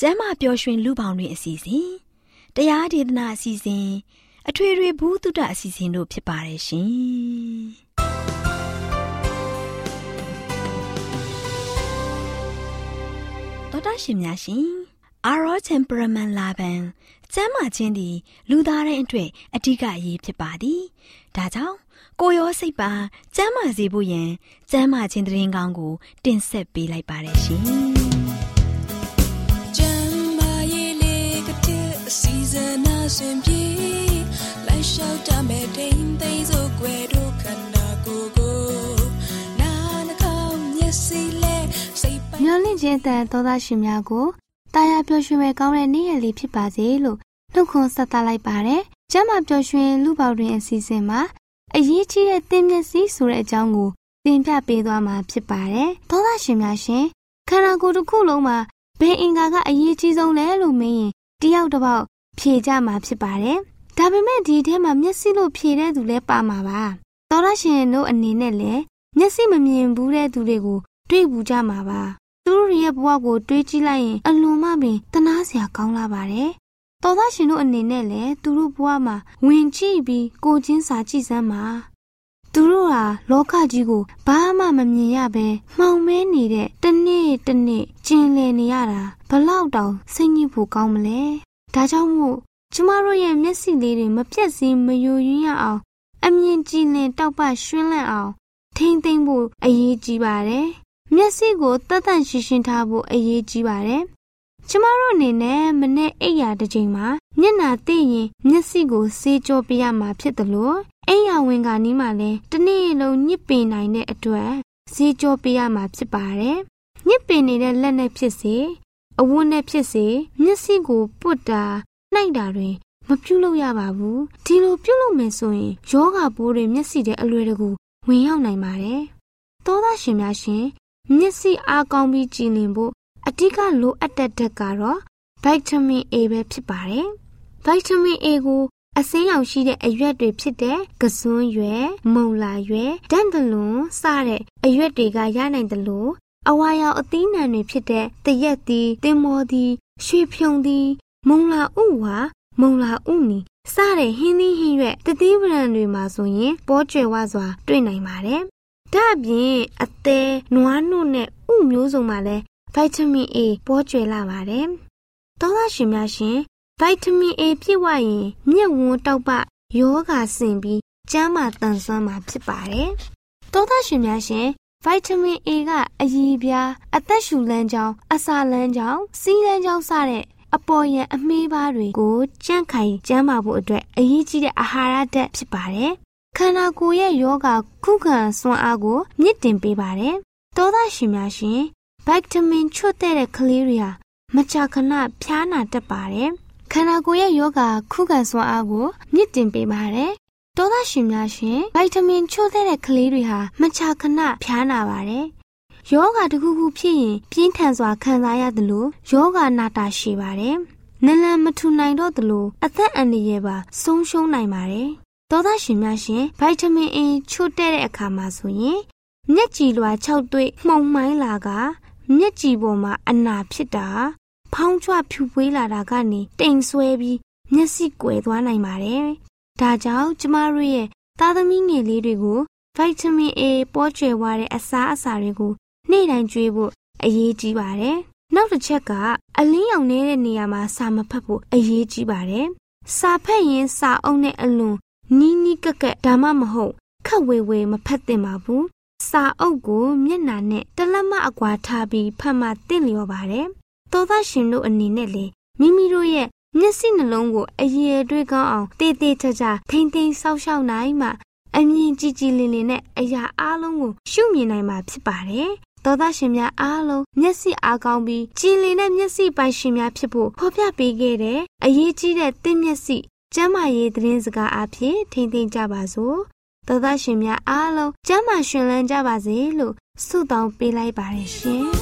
ကျမ်းမာပျော်ရွှင်လူပေါင်းတွင်အစီအစဉ်တရားဒေသနာအစီအစဉ်အထွေထွေဘုဒ္ဓအစီအစဉ်တို့ဖြစ်ပါတယ်ရှင်တော်တာရှင်များရှင်အာရော temperament လာပန်ကျမ်းမာခြင်းသည် လူသားတိုင်းအတွက်အဓိကအရေးဖြစ်ပါသည်ဒါကြောင့်ကိုရောစိတ်ပါကျမ်းမာစေဖို့ယင်ကျမ်းမာခြင်းတရင်ကောင်းကို တင်ဆက်ပေးလိုက်ပါတယ်ရှင် စဉ်အစဉ်ပြေလိုက်လျှောက်တမဲ့တိမ်သိမ်းစို့ွယ်တို့ခန္ဓာကိုယ်ကိုနာနှကောင်းမျက်စိလဲစိတ်ပိုင်မျောလင့်ခြင်းတန်သောသားရှင်များကိုတာယာပျော်ရွှင်မဲ့ကောင်းတဲ့နေ့ရက်လေးဖြစ်ပါစေလို့နှုတ်ခွန်းဆက်သလိုက်ပါတယ်။ကျမ်းမာပျော်ရွှင်လူပေါတွင်အစီအစဉ်မှာအရေးကြီးတဲ့သင်မျက်စိဆိုတဲ့အကြောင်းကိုသင်ပြပေးသွားမှာဖြစ်ပါတယ်။သောသားရှင်များရှင်ခန္ဓာကိုယ်တစ်ခုလုံးမှာဘယ်အင်္ဂါကအရေးကြီးဆုံးလဲလို့မေးရင်တယောက်တစ်ပေါက် ဖြေကြမှာဖြစ်ပါတယ်။ဒါပေမဲ့ဒီထဲမှာမျက်စိလို့ဖြေတဲ့သူလည်းပါမှာပါ။သောသားရှင်တို့အနေနဲ့လည်းမျက်စိမမြင်ဘူးတဲ့သူတွေကိုတွေ့ဘူးကြမှာပါ။သူတို့ရဲ့ဘဝကိုတွေးကြည့်လိုက်ရင်အလွန်မှပင်တနာစရာကောင်းလာပါတယ်တော်သားရှင်တို့အနေနဲ့လည်းသူတို့ဘဝမှာဝင်ကြည့်ပြီးကိုချင်းစာကြည့်စမ်းပါသူတို့ဟာလောကကြီးကိုဘာမှမမြင်ရဘဲမှောင်မဲနေတဲ့တနေ့တနေ့ကျင်လည်နေရတာဘလောက်တောင်စိတ်ညစ်ဖို့ကောင်းမလဲ ဒါကြောင့်မို့ကျမတို့ရဲ့မျက်စိလေးတွေမပြတ်စည်းမယိုယွင်းရအောင် အမြင်ကြည်လင်တောက်ပရွှင်လန့်အောင် ထိမ့်သိမ့်ဖို့အရေးကြီးပါတယ်မျက်စိကိုတတ်တန့်ရှင်းရှင်းထားဖို့အရေးကြီးပါတယ်ကျမတို့အနေနဲ့မနေ့အိယာတစ်ချိန်မှာမျက်နာသိရင်မျက်စိကိုစေးကြောပေးရမှာဖြစ်တယ်လို့အိယာဝင်ကနီးမှာလည်းတနေ့လုံးညစ်ပင်နိုင်တဲ့အတွက်စေးကြောပေးရမှာဖြစ်ပါတယ်။ညစ်ပင်နေတဲ့လက်နဲ့ဖြစ်စေ အဝတ်နဲ့ဖြစ်စေမျက်စိကိုပုတ်တာနှိုက်တာတွေမပြုတ်လို့ရပါဘူး။ဒီလိုပြုတ်လို့မယ်ဆိုရင်ယောဂပိုးတွေမျက်စိထဲအလွယ်တကူဝင်ရောက်နိုင်ပါတယ်။သောသားရှင်များရှင်မျက်စိအားကောင်းပြီးကြည်လင်ဖို့အဓိကလိုအပ်တဲ့ဓာတ်ကတော့ဗိုက်တာမင် A ပဲဖြစ်ပါတယ်။ဗိုက်တာမင် A ကိုအစိမ်းရောင်ရှိတဲ့အရွက်တွေဖြစ်တဲ့ကစွန်းရွက်၊မုံလာရွက်၊ဒန့်တလွန်စတဲ့အရွက်တွေကရနိုင်တယ်လို့ အဝါရောင်အသီးနှံတွေဖြစ်တဲ့တရက်သီး၊တင်မောသီး၊ရွှေဖြုံသီး၊မုံလာဥဝါမုံလာဥနီစတဲ့ဟင်းသီးဟင်းရွက်တတိပရံတွေမှာဆိုရင်ပေါ်ကျွယ်ဝစွာတွေ့နိုင်ပါတယ်။ဒါအပြင်အသေးနွားနုနဲ့ဥမျိုးစုံမှာလည်းဗိုက်တာမင် A ပေါ်ကျွယ်လာပါတယ်။သောသားရှင်များရှင်ဗိုက်တာမင် A ပြည့်ဝရင်မျက်ဝန်းတောက်ပယောဂါဆင်ပြီးကျန်းမာတန်ဆွမ်းမှာဖြစ်ပါတယ်။သောသားရှင်များရှင် ဗိုက်တာမင် A ကအရည်ပြားအသက်ရှူလမ်းကြောင်းအစာလမ်းကြောင်းစီးလမ်းကြောင်းစတဲ့အပေါ်ယံအမေးပါးတွေကိုကြန့်ခိုင်ကျန်းမာဖို့အတွက်အရေးကြီးတဲ့အာဟာရဓာတ်ဖြစ်ပါတယ်။ခန္ဓာကိုယ်ရဲ့ယောဂခုခံစွမ်းအားကိုမြင့်တင်ပေးပါတယ်။သောသားရှင်များရှင်ဗိုက်တာမင်ချွတ်တဲ့ကလေးတွေဟာမကြာခဏဖျားနာတတ်ပါတယ်။ခန္ဓာကိုယ်ရဲ့ယောဂခုခံစွမ်းအားကိုမြင့်တင်ပေးပါတယ်။ တောသားရှင်များရှင်ဗိုက်တာမင်ချွတ်တဲ့ကလေးတွေဟာမကြာခဏဖျားနာပါတယ်။ယောဂတစ်ခုခုဖြစ်ရင်ပြင်းထန်စွာခံစားရတယ်လို့ယောဂနာတာရှိပါတယ်။နလန်မထူနိုင်တော့သလိုအသက်အန္တရာယ်ပါဆုံးရှုံးနိုင်ပါတယ်။သောသားရှင်များရှင်ဗိုက်တာမင်အချို့တဲ့တဲ့အခါမှာဆိုရင်မျက်ကြည်လွှာ၆တွေ့မှုံမိုင်းလာကမျက်ကြည်ပေါ်မှာအနာဖြစ်တာဖောင်းချွဖြူပွေးလာတာကနေတိမ်ဆွဲပြီးမျက်စိကွယ်သွားနိုင်ပါတယ်။ ဒါကြောင့်ကျမတို့ရဲ့သားသမီးငယ်လေးတွေကိုဗိုက်တာမင် A ပေါ်ကျွယ်ဝတဲ့အစားအစာတွေကိုနေ့တိုင်းကျွေးဖို့အရေးကြီးပါတယ်နောက်တစ်ချက်ကအလင်းရောင်နေတဲ့နေရာမှာစာမဖတ်ဖို့အရေးကြီးပါတယ်။စာဖတ်ရင်စာအုပ်နဲ့အလွန်နီးနီးကက်ကက်ဒါမှမဟုတ်ခက်ဝေဝေမဖတ်သင့်ပါဘူး။စာအုပ်ကိုမျက်နှာနဲ့တလက်မအကွာထားပြီးဖတ်မှသင့်လျော်ပါတယ်။သောသားရှင်တို့အနေနဲ့လေမိမိတို့ရဲ့ မျက်စိနှလုံးကိုအရေတွေးကောင်းအောင်တေးသေးချာချာထိမ့်သိမ်းဆောက်ရှောက်နိုင်မှအမြင်ကြည်ကြည်လင်လင်နဲ့အရာအလုံးကိုရှုမြင်နိုင်မှာဖြစ်ပါတယ်။သောသားရှင်များအားလုံးမျက်စိအားကောင်းပြီးကြည်လင်တဲ့မျက်စိပိုင်ရှင်များဖြစ်ဖို့ဖော်ပြပေးခဲ့တဲ့အရေးကြီးတဲ့သင်မျက်စိကျမ်းမာရေးသတင်းစကားအဖြစ်ထိမ့်သိမ်းကြပါစို့။သောသားရှင်များအားလုံးကျမ်းမာရှင်လန်းကြပါစေလို့ဆုတောင်းပေးလိုက်ပါတယ်ရှင်။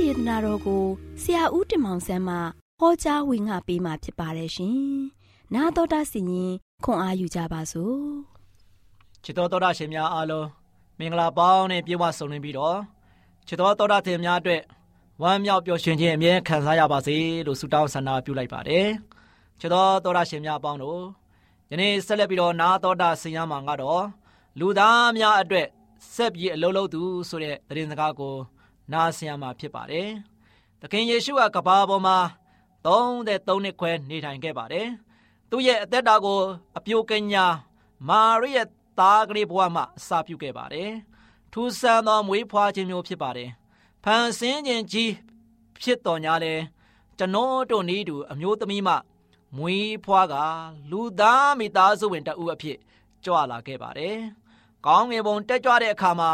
ဒေသနာတော်ကိုဆရာဦးတင်မောင်ဆန်းမှဟောကြားဝင်ငါပေးมาဖြစ်ပါတယ်ရှင်။နာတော်တာစီရင်ခွန်အားယူကြပါစို့။ချစ်တော်တော်တာရှင်များအားလုံးမင်္ဂလာပေါင်းနဲ့ပြည့်ဝစုံလင်ပြီးတော့ချစ်တော်တော်တာတင်များအတွက်ဝမ်းမြောက်ပျော်ရွှင်ခြင်းအမြဲခံစားရပါစေလို့ဆုတောင်းဆန္ဒပြုလိုက်ပါတယ်ချစ်တော်တော်ရရှင်များအပေါင်းတို့ယနေ့ဆက်လက်ပြီးတော့နာတော်တာဆင်ရမှာကတော့လူသားများအတွက်ဆက်ပြီးအလုံးလုံးသူဆိုတဲ့သတင်းစကားကို နားဆင်ရမှာဖြစ်ပါတယ်။သခင်ယေရှုကကဘာပေါ်မှာ33နှစ်ခွဲနေထိုင်ခဲ့ပါတယ်။သူ့ရဲ့အသက်တာကိုအပြိုကညာမာရိရဲ့သားကလေးဘဝမှာအစာပြုခဲ့ပါတယ်။ထူဆန်းသောမွေးဖွားခြင်းမျိုးဖြစ်ပါတယ်။ဖန်ဆင်းခြင်းကြီးဖြစ်တော်ညာလဲကျွန်တော်တို့နေတူအမျိုးသမီးမှမွေးဖွားကလူသားမိသားစုဝင်တအုပ်အဖြစ်ကြွလာခဲ့ပါတယ်။ကောင်းငယ်ပုံတက်ကြွတဲ့အခါမှာ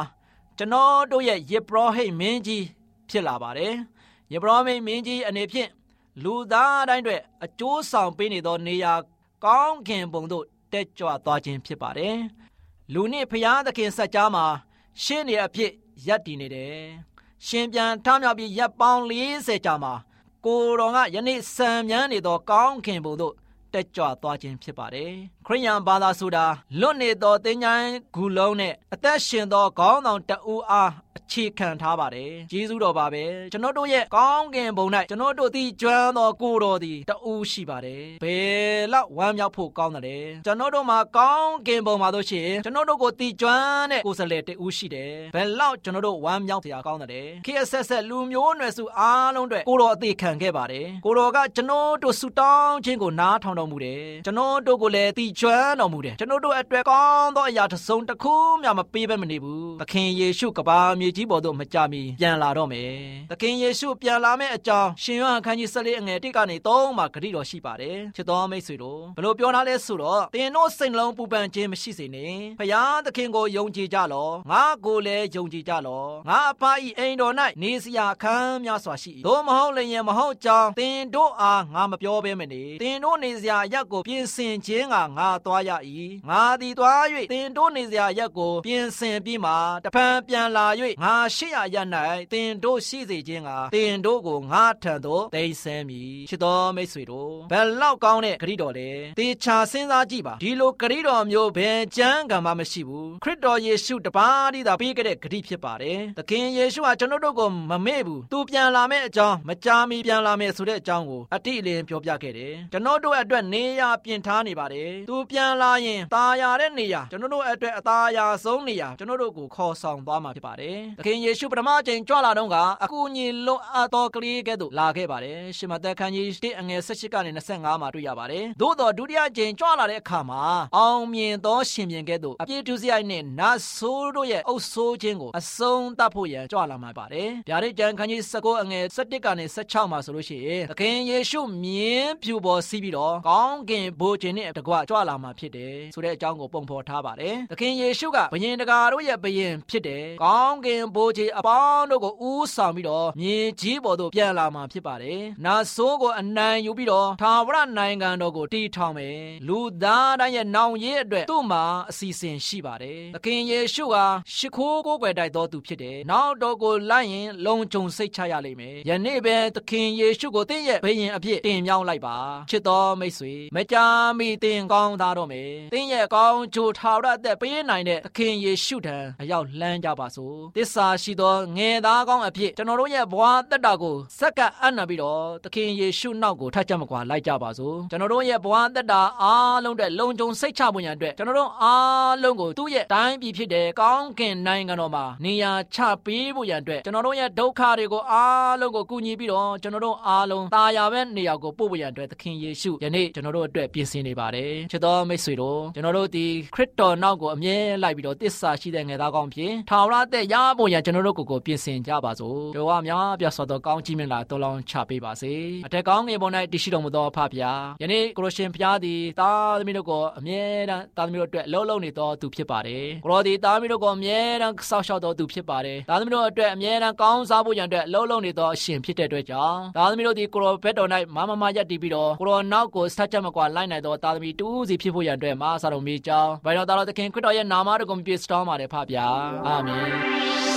ကျွန်တော်တို့ရဲ့ယေဘရဟိတ်မင်းကြီးဖြစ်လာပါတယ်။ယေဘရဟိတ်မင်းကြီးအနေဖြင့်လူသားတိုင်းတွေအကျိုးဆောင်ပေးနေသောနေရာကောင်းကင်ဘုံသို့တက်ကြွသွားခြင်းဖြစ်ပါတယ်။လူနှင့်ဖျားသခင်စัจ जा မှာရှင်းနေအဖြစ်ရပ်တည်နေတယ်။ရှင်ပြန်ထမြောက်ပြီးရပ်ပေါင်း40ကြာမှာကိုတော်ကယနေ့စံမြန်းနေသောကောင်းခင်ဘုံသို့ တက်ကြွသွားခြင်းဖြစ်ပါတယ်။ခရိယန်ဘာသာဆိုတာလွတ်နေသောသင်္ချိုင်းဂူလုံးနဲ့အသက်ရှင်သောခေါင်းဆောင်တဦးအားအခြေခံထားပါတယ်။ဂျေဇုတော်ပါပဲ။ကျွန်တော်တို့ရဲ့ကောင်းကင်ဘုံ၌ကျွန်တော်တို့သည်ကျွမ်းသောကိုတော်သည်တဦးရှိပါတယ်။ဘယ်လောက်ဝမ်းမြောက်ဖို့ကောင်းတယ်။ကျွန်တော်တို့မှာကောင်းကင်ဘုံမှာတို့ရှိရင်ကျွန်တော်တို့ကိုတီကျွမ်းတဲ့ကိုယ်စလဲတဦးရှိတယ်။ဘယ်လောက်ကျွန်တော်တို့ဝမ်းမြောက်စရာကောင်းတယ်။ခေတ်ဆက်ဆက်လူမျိုးနွယ်စုအားလုံးတွေကိုတော်အသေးခံခဲ့ပါတယ်။ကိုတော်ကကျွန်တော်တို့ဆူတောင်းခြင်းကိုနားထောင်တော်မူတယ်။ကျွန်တော်တို့ကိုလည်းတီကျွမ်းတော်မူတယ်။ကျွန်တော်တို့အတွက်ကောင်းသောအရာတစ်စုံတစ်ခုမှမပေးဘဲမနေဘူး။သခင်ယေရှုကဘာမြေကြီးပေါ်သို့မကြမီပြန်လာတော့မယ်။သခင်ယေရှုပြန်လာမယ့်အကြောင်းရှင်ယောဟန်ခန်းကြီး14အငယ်1ကနေ3မှာဂရုတော်ရှိပါတယ်။ချစ်တော်မိတ်ဆွေတို့ဘလို့ပြောထားလဲဆိုတော့သင်တို့စိတ်လုံးပူပန်ခြင်းမရှိစေနဲ့။ဖယားသခင်ကိုယုံကြည်ကြလော့။ငါကိုလည်းယုံကြည်ကြလော့။ငါအဖဤအိမ်တော်၌နေစရာခန်းများစွာရှိ၏။သို့မဟုတ်လည်းမဟုတ်ကြောင်းသင်တို့အားငါမပြောဘဲမနေ။သင်တို့နေစရာရက်ကိုပြင်ဆင်ခြင်းကငါသွားရ၏။ငါသည်သွား၍သင်တို့နေစရာရက်ကိုပြင်ဆင်ပြီးမှတဖန်ပြန်လာ၍ငါရှိရာရ၌တင်တို့ရှိစေခြင်းကတင်တို့ကိုငါထံသို့သိမ်းဆည်းမည်ချစ်တော်မိတ်ဆွေတို့ဘယ်လောက်ကောင်းတဲ့ဂရိတော်လဲတေချာစဉ်းစားကြည့်ပါဒီလိုဂရိတော်မျိုးဘယ်ကြမ်းကံမှမရှိဘူးခရစ်တော်ယေရှုတပါးတည်းသာပေးခဲ့တဲ့ဂရိဖြစ်ပါတယ်သခင်ယေရှုဟာကျွန်တော်တို့ကိုမမေ့ဘူးသူပြန်လာမယ့်အကြောင်းမကြာမီပြန်လာမယ့်ဆိုတဲ့အကြောင်းကိုအတိအလင်းပြောပြခဲ့တယ်ကျွန်တော်တို့အတွက်နေရာပြင်ထားနေပါတယ်သူပြန်လာရင်ตาရတဲ့နေရာကျွန်တော်တို့အတွက်အသားအရာဆုံးနေရာကျွန်တော်တို့ကိုခေါ်ဆောင်သွားမှာဖြစ်ပါတယ်သခင်ယေရှုပထမအချိန်ကြွလာတော့ကအကူအညီလွတ်အပ်သောကလေးကဲ့သို့လာခဲ့ပါတယ်ရှမသက်ခန်းကြီး1အငယ်18ကနေ25မှာတွေ့ရပါတယ်သို့တော်ဒုတိယအချိန်ကြွလာတဲ့အခါမှာအောင်မြင်သောရှင်ပြန်ကဲ့သို့အပြည့်ဒုစရိုက်နဲ့နတ်ဆိုးတို့ရဲ့အုပ်ဆိုးခြင်းကိုအဆုံးသတ်ဖို့ရန်ကြွလာမှာပါတယ်ဗျာဒိတ်ကျမ်းခန်းကြီး19အငယ်17ကနေ16မှာဆိုလို့ရှိရင်သခင်ယေရှုမြင်းဖြူပေါ်စီးပြီးတော့ကောင်းကင်ဘိုးခြင်းနဲ့တကွကြွလာမှာဖြစ်တယ်ဆိုတဲ့အကြောင်းကိုပုံဖော်ထားပါတယ်သခင်ယေရှုကဘယင်တကာတို့ရဲ့ဘယင်ဖြစ်တယ်ကောင်းကင်ဘိုးခြင်းအပေါင်းတို့ကိုဦးဆောင်ပြီးတော့မြေကြီးပေါ်သို့ပြန်လာမှာဖြစ်ပါတယ်။နာဆိုးကိုအနိုင်ယူပြီးတော့ထာဝရနိုင်ငံတော်ကိုတည်ထောင်မယ်။လူသားတိုင်းရဲ့နောင်ရေးအတွက်သူ့မှာအစီအစဉ်ရှိပါတယ်။သခင်ယေရှုဟာရှ िख ိုးကိုယ်ွယ်တိုက်တော်သူဖြစ်တယ်။နောက်တော်ကိုလိုက်ရင်လုံခြုံစိတ်ချရလိမ့်မယ်။ယနေ့ပဲသခင်ယေရှုကိုသင်ရဲ့ဘယင်အဖြစ်တင်မြောက်လိုက်ပါ။ချစ်တော်မိတ်ဆွေမကြာမီသင်ကောင်းသားတော့မယ်။သင်ရဲ့ကောင်းချိုထာဝရအသက်ပေးနိုင်တဲ့သခင်ယေရှုထံအရောက်လှမ်းကြပါစို့။သစ္စာရှိသောငယ်သားကောင်းအဖြစ်ကျွန်တော်တို့ရဲ့ဘဝတက်တာကိုစက္ကအပ်နာပြီးတော့သခင်ယေရှုနောက်ကိုထပ်ကြမကွာလိုက်ကြပါစို့ကျွန်တော်တို့ရဲ့ဘဝတက်တာအားလုံးအတွက်လုံခြုံစိတ်ချဖို့ရန်အတွက်ကျွန်တော်တို့အားလုံးကိုသူ့ရဲ့တိုင်းပြည်ဖြစ်တဲ့ကောင်းကင်နိုင်ငံတော်မှာနေရာချပေးဖို့ရန်အတွက်ကျွန်တော်တို့ရဲ့ဒုက္ခတွေကိုအားလုံးကိုကူညီပြီးတော့ကျွန်တော်တို့အားလုံးတာယာပဲနေရာကိုပို့ဖို့ရန်အတွက်သခင်ယေရှုယနေ့ကျွန်တော်တို့အတွက်ပြင်ဆင်နေပါတယ်ချစ်တော်မိတ်ဆွေတို့ကျွန်တော်တို့ဒီခရစ်တော်နောက်ကိုအမြဲလိုက်ပြီးတော့တစ္ဆာရှိတဲ့ငယ်သားကောင်းဖြစ်ထာဝရတဲ့ရဖို့ရန်ကျွန်တော်တို့ကိုကိုပြင်ဆင်ကြပါစို့တို့ကများပြတ်စွာသောကောင်းကြီးမြတ်လာတော်လောင်းချပေးပါစေအထက်ကောင်းငယ်ပေါ်၌တရှိတော်မူသောဖဖျားယနေ့ကိုရရှင်ဖျားသည်သားသမီးတို့ကိုအမြဲတမ်းသားသမီးတို့အတွက်လှုပ်လှုပ်နေသောသူဖြစ်ပါတယ်ကိုရောသည်သားသမီးတို့ကိုအမြဲတမ်းစောင့်ရှောက်တော်သူဖြစ်ပါတယ်သားသမီးတို့အတွက်အမြဲတမ်းကောင်းစားဖို့ရန်အတွက်လှုပ်လှုပ်နေသောအရှင်ဖြစ်တဲ့အတွက်ကြောင့်သားသမီးတို့သည်ကိုရောဘက်တော်၌မမမရက်တည်ပြီးတော့ကိုရောနောက်ကိုဆက်ချက်မကွာလိုက်နိုင်သောသားသမီးတူးစီဖြစ်ဖို့ရန်အတွက်မဆာတော်မိကြောင်းဘိုင်တော်သားတော်သခင်ခရစ်တော်ရဲ့နာမတော်ကိုပြည့်စုံပါတယ်ဖဖျားအာမင်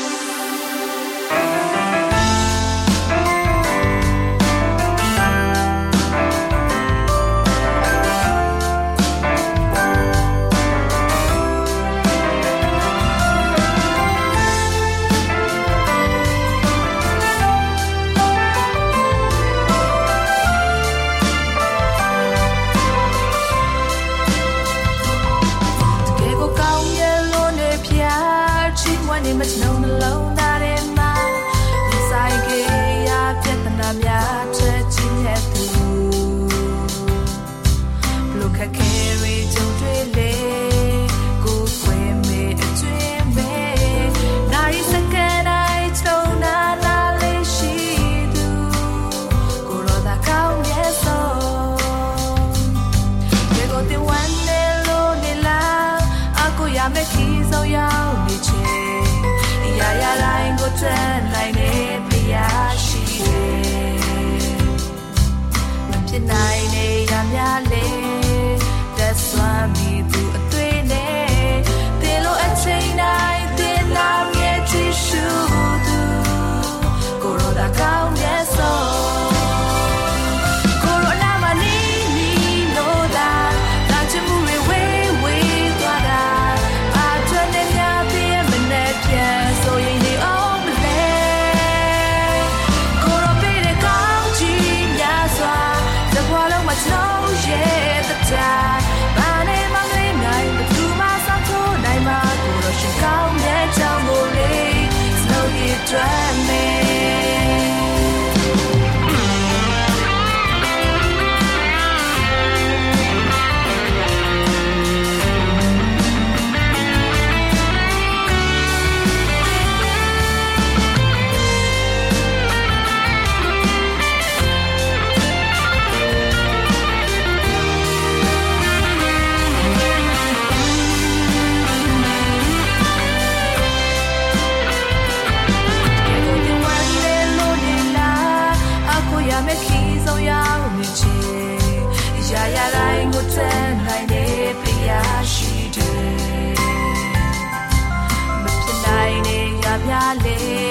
ရ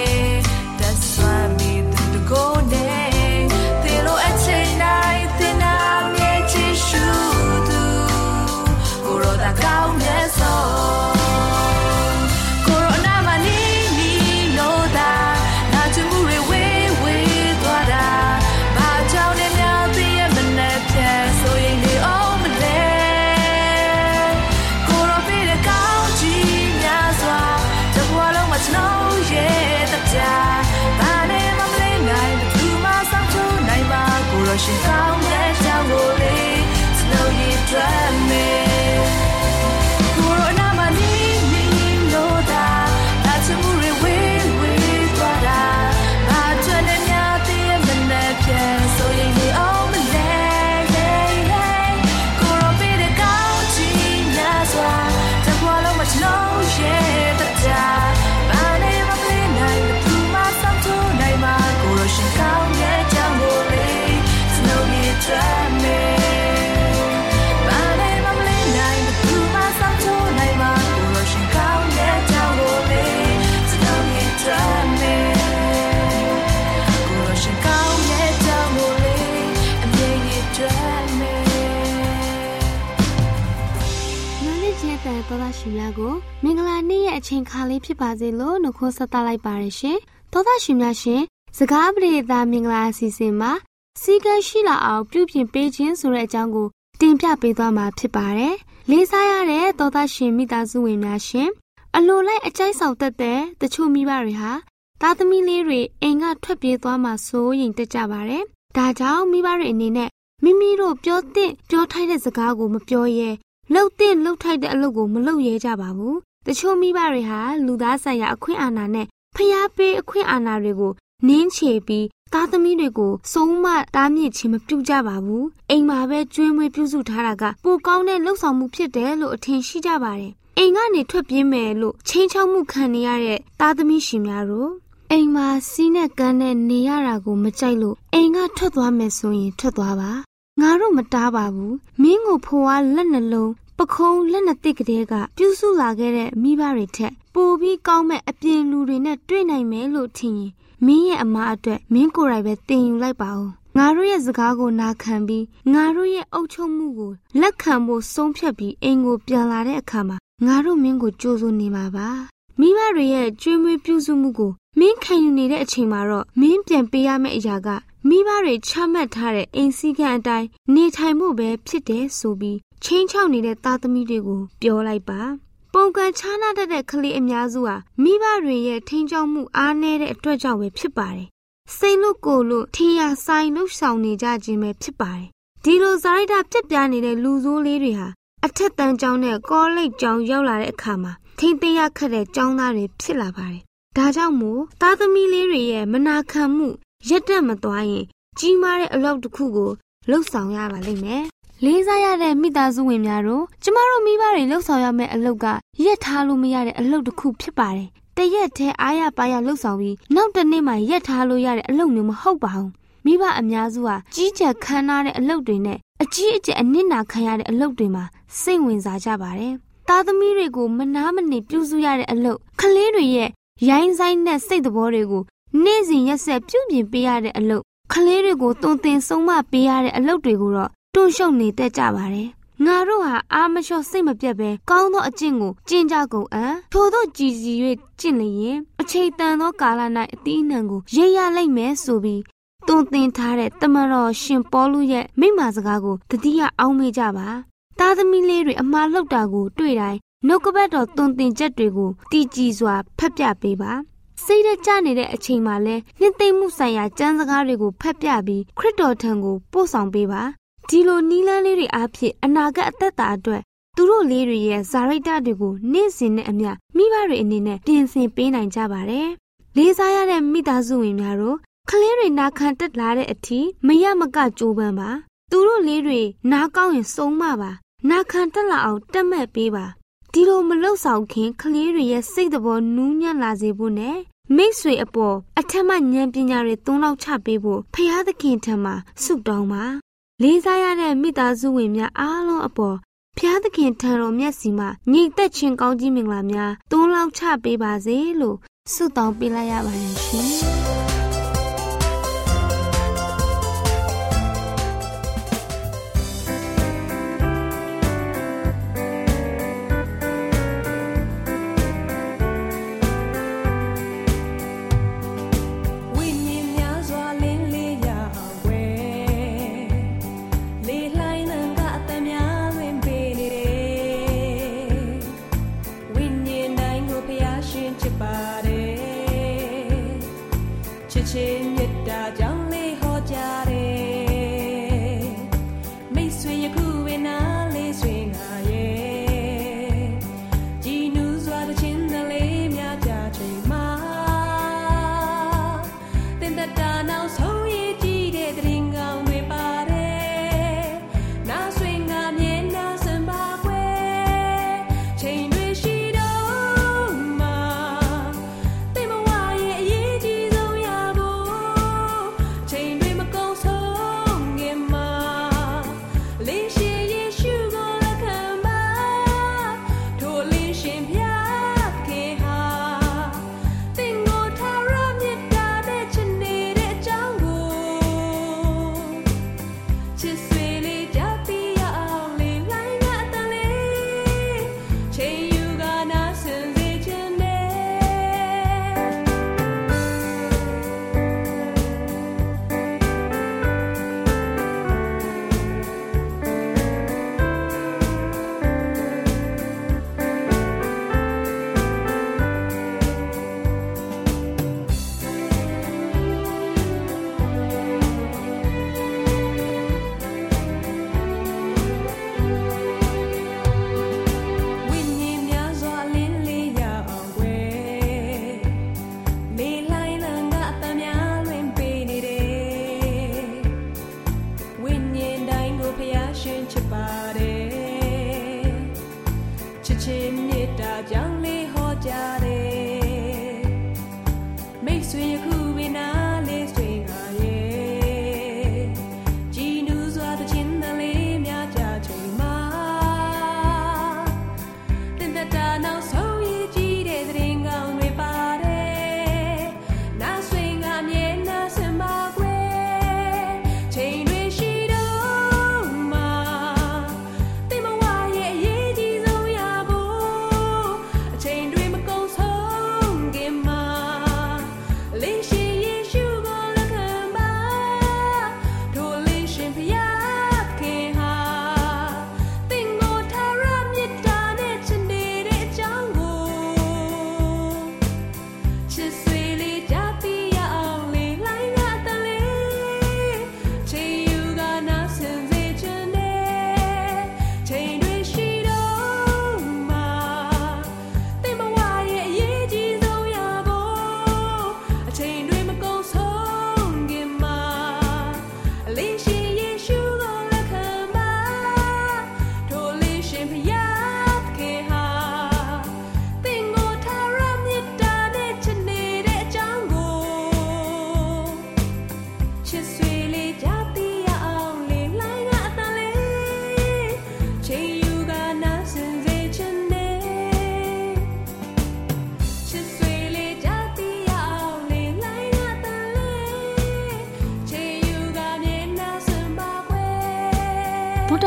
ရှင်များကိုမင်္ဂလာနေ့ရဲ့အချိန်ခါလေးဖြစ်ပါစေလို့နှုတ်ခွန်းဆက်သလိုက်ပါရရှင်။သောသားရှင်များရှင်စကားပရိသတ်မင်္ဂလာအစီအစဉ်မှာစီကံရှိလာအောင်ပြုပြင်ပေးခြင်းဆိုတဲ့အကြောင်းကိုတင်ပြပေးသွားမှာဖြစ်ပါတယ်။လေးစားရတဲ့သောသားရှင်မိသားစုဝင်များရှင်အလိုလိုက်အကြိုက်ဆောင်တတ်တဲ့တချို့မိဘတွေဟာသားသမီးလေးတွေအိမ်ကထွက်ပြေးသွားမှစိုးရင်တက်ကြပါတယ်။ဒါကြောင့်မိဘတွေအနေနဲ့မိမိတို့ပြောတဲ့ပြောထိုက်တဲ့စကားကိုမပြောရဲ လှုပ်တဲ့လှုပ်ထိုက်တဲ့အလုပ်ကိုမလုပ်ရဲကြပါဘူး။တချို့မိဘတွေဟာလူသားဆိုင်ရာအခွင့်အာဏာနဲ့ဖျားပေးအခွင့်အာဏာတွေကိုနင်းချေပြီးသားသမီးတွေကိုစုံမတားမြစ်ခြင်းမပြုကြပါဘူး။အိမ်မှာပဲကျွေးမွေးပြုစုထားတာကပိုကောင်းတဲ့လှုပ်ဆောင်မှုဖြစ်တယ်လို့အထင်ရှိကြပါတယ်။အိမ်ကနေထွက်ပြေးမယ်လို့ချင်းချောက်မှုခံနေရတဲ့သားသမီးရှင်များတို့အိမ်မှာစီးနဲ့ကန်းနဲ့နေရတာကိုမကြိုက်လို့အိမ်ကထွက်သွားမယ်ဆိုရင်ထွက်သွားပါ ငါတို့မတားပါဘူးမင်းကိုဖွာလက်နှလုံးပခုံးလက်နှစ်သစ်ကလေးကပြုစုလာခဲ့တဲ့မိဘတွေထက်ပိုပြီးကောင်းမဲ့အပြင်လူတွေနဲ့တွေ့နိုင်မယ်လို့ထင်ရင်မင်းရဲ့အမားအတွက်မင်းကိုယ်တိုင်ပဲတင်ယူလိုက်ပါဦးငါတို့ရဲ့စကားကိုနာခံပြီးငါတို့ရဲ့အုပ်ချုပ်မှုကိုလက်ခံဖို့ဆုံးဖြတ်ပြီးအိမ်ကိုပြန်လာတဲ့အခါမှာငါတို့မင်းကိုကြိုးစိုးနေပါပါမိဘတွေရဲ့ကြွေးမွေးပြုစုမှုကိုမင်းခံယူနေတဲ့အချိန်မှာတော့မင်းပြန်ပေးရမယ့်အရာက မိဘတွေချမှတ်ထားတဲ့အိမ်စည်းကမ်းအတိုင်းနေထိုင်မှုပဲဖြစ်တယ်ဆိုပြီးချင်းချောက်နေတဲ့သားသမီးတွေကိုပြောလိုက်ပါတပုံကန်ခြားနာတတ်တဲ့ကလေးအများစုဟာမိဘတွေရဲ့ထိန်းချုပ်မှုအားနည်းတဲ့အတွက်ကြောင့်ပဲဖြစ်ပါတယ်။စိတ်လို့ကိုယ်လို့ထင်ရဆိုင်လို့ဆောင်နေကြခြင်းပဲဖြစ်ပါတယ်။ဒီလိုဇာရိုက်တာပြက်ပြားနေတဲ့လူဆိုးလေးတွေဟာအထက်တန်းကျောင်းနဲ့ကောလိပ်ကျောင်းရောက်လာတဲ့အခါမှာထိမ့်သိမ်းရခက်တဲ့ကျောင်းသားတွေဖြစ်လာပါတယ်။ဒါကြောင့်မို့သားသမီးလေးတွေရဲ့မနာခံမှု ရက်တက်မသွားရင် ကြီးမားတဲ့အလုပ်တစ်ခုကိုလှုပ်ဆောင်ရပါလိမ့်မယ်။လေးစားရတဲ့မိသားစုဝင်များတို့ကျမတို့မိဘတွေလှုပ်ဆောင်ရမယ့်အလုပ်ကရက်ထားလို့မရတဲ့အလုပ်တစ်ခုဖြစ်ပါတယ်။တရက်တည်းအားရပါရလှုပ်ဆောင်ပြီးနောက်တစ်နေ့မှရက်ထားလို့ရတဲ့အလုပ်မျိုးမဟုတ်ပါဘူး။မိဘအများစုဟာကြီးကြပ်ခမ်းနားတဲ့အလုပ်တွေနဲ့အကြီးအကျယ်အနစ်နာခံရတဲ့အလုပ်တွေမှာစိတ်ဝင်စားကြပါတယ်။သားသမီးတွေကိုမနာမနေပြုစုရတဲ့အလုပ်ကလေးတွေရဲ့ရိုင်းဆိုင်တဲ့စိတ်သဘောတွေကို နေ့စဉ်ရက်ဆက်ပြုပြင်ပေးရတဲ့အလုပ်ကလေးတွေကိုတုံသင်ဆုံးမပေးရတဲ့အလုပ်တွေကိုတော့တွန့်ရှုံနေတတ်ကြပါတယ်။ငါတို့ဟာအာမလျှော့စိတ်မပြတ်ပဲကောင်းသောအကျင့်ကိုကျင့်ကြကုန်အံ့ထို့သောကြည်စီ၍ကျင့်လျင်အချိန်တန်သောကာလ၌အတိအနှံကိုရိပ်ရလိမ့်မယ်ဆိုပြီးတွန်သင်ထားတဲ့တမတော်ရှင်ပေါလုရဲ့မိမစကားကိုတတိယအောင်းမေးကြပါသားသမီးလေးတွေအမှားလောက်တာကိုတွေ့တိုင်းနှုတ်ကပတ်တော်တွန်သင်ချက်တွေကိုတည်ကြည်စွာဖတ်ပြပေးပါ စိတ်ရကြနေတဲ့အချိန်မှာလဲနှစ်သိမ့်မှုဆိုင်ရာကျမ်းစကားတွေကိုဖတ်ပြပြီးခရစ်တော်ထံကိုပို့ဆောင်ပေးပါဒီလိုနီးလန်းလေးတွေအားဖြင့်အနာဂတ်အသက်တာအတွက်သူတို့လေးတွေရဲ့ဇာရိတတွေကိုနေ့စဉ်နဲ့အမျှမိဘတွေအနေနဲ့ပြင်ဆင်ပေးနိုင်ကြပါတယ်လေးစားရတဲ့မိသားစုဝင်များတို့ကလေးတွေနာခံတက်လာတဲ့အထိမရမကကြိုးပမ်းပါသူတို့လေးတွေနားကောင်းရင်စုံမပါနာခံတက်လာအောင်တက်မဲ့ပေးပါ ဒီလိုမလှုပ်ဆောင်ခင်ကလေးတွေရဲ့စိတ်တော်နူးညံ့လာစေဖို့နဲ့မိတ်ဆွေအပေါ်အထက်မှဉာဏ်ပညာတွေသုံးလောက်ချပေးဖို့ဖရာသခင်ထံမှာဆုတောင်းပါလေးစားရတဲ့မိသားစုဝင်များအားလုံးအပေါ်ဖျားသခင်ထံတော်မျက်စီမှာညီသက်ချင်းကောင်းကြီးမင်္ဂလာများသုံးလောက်ချပေးပါစေလို့ဆုတောင်းပေးလိုက်ရပါတယ်ရှင်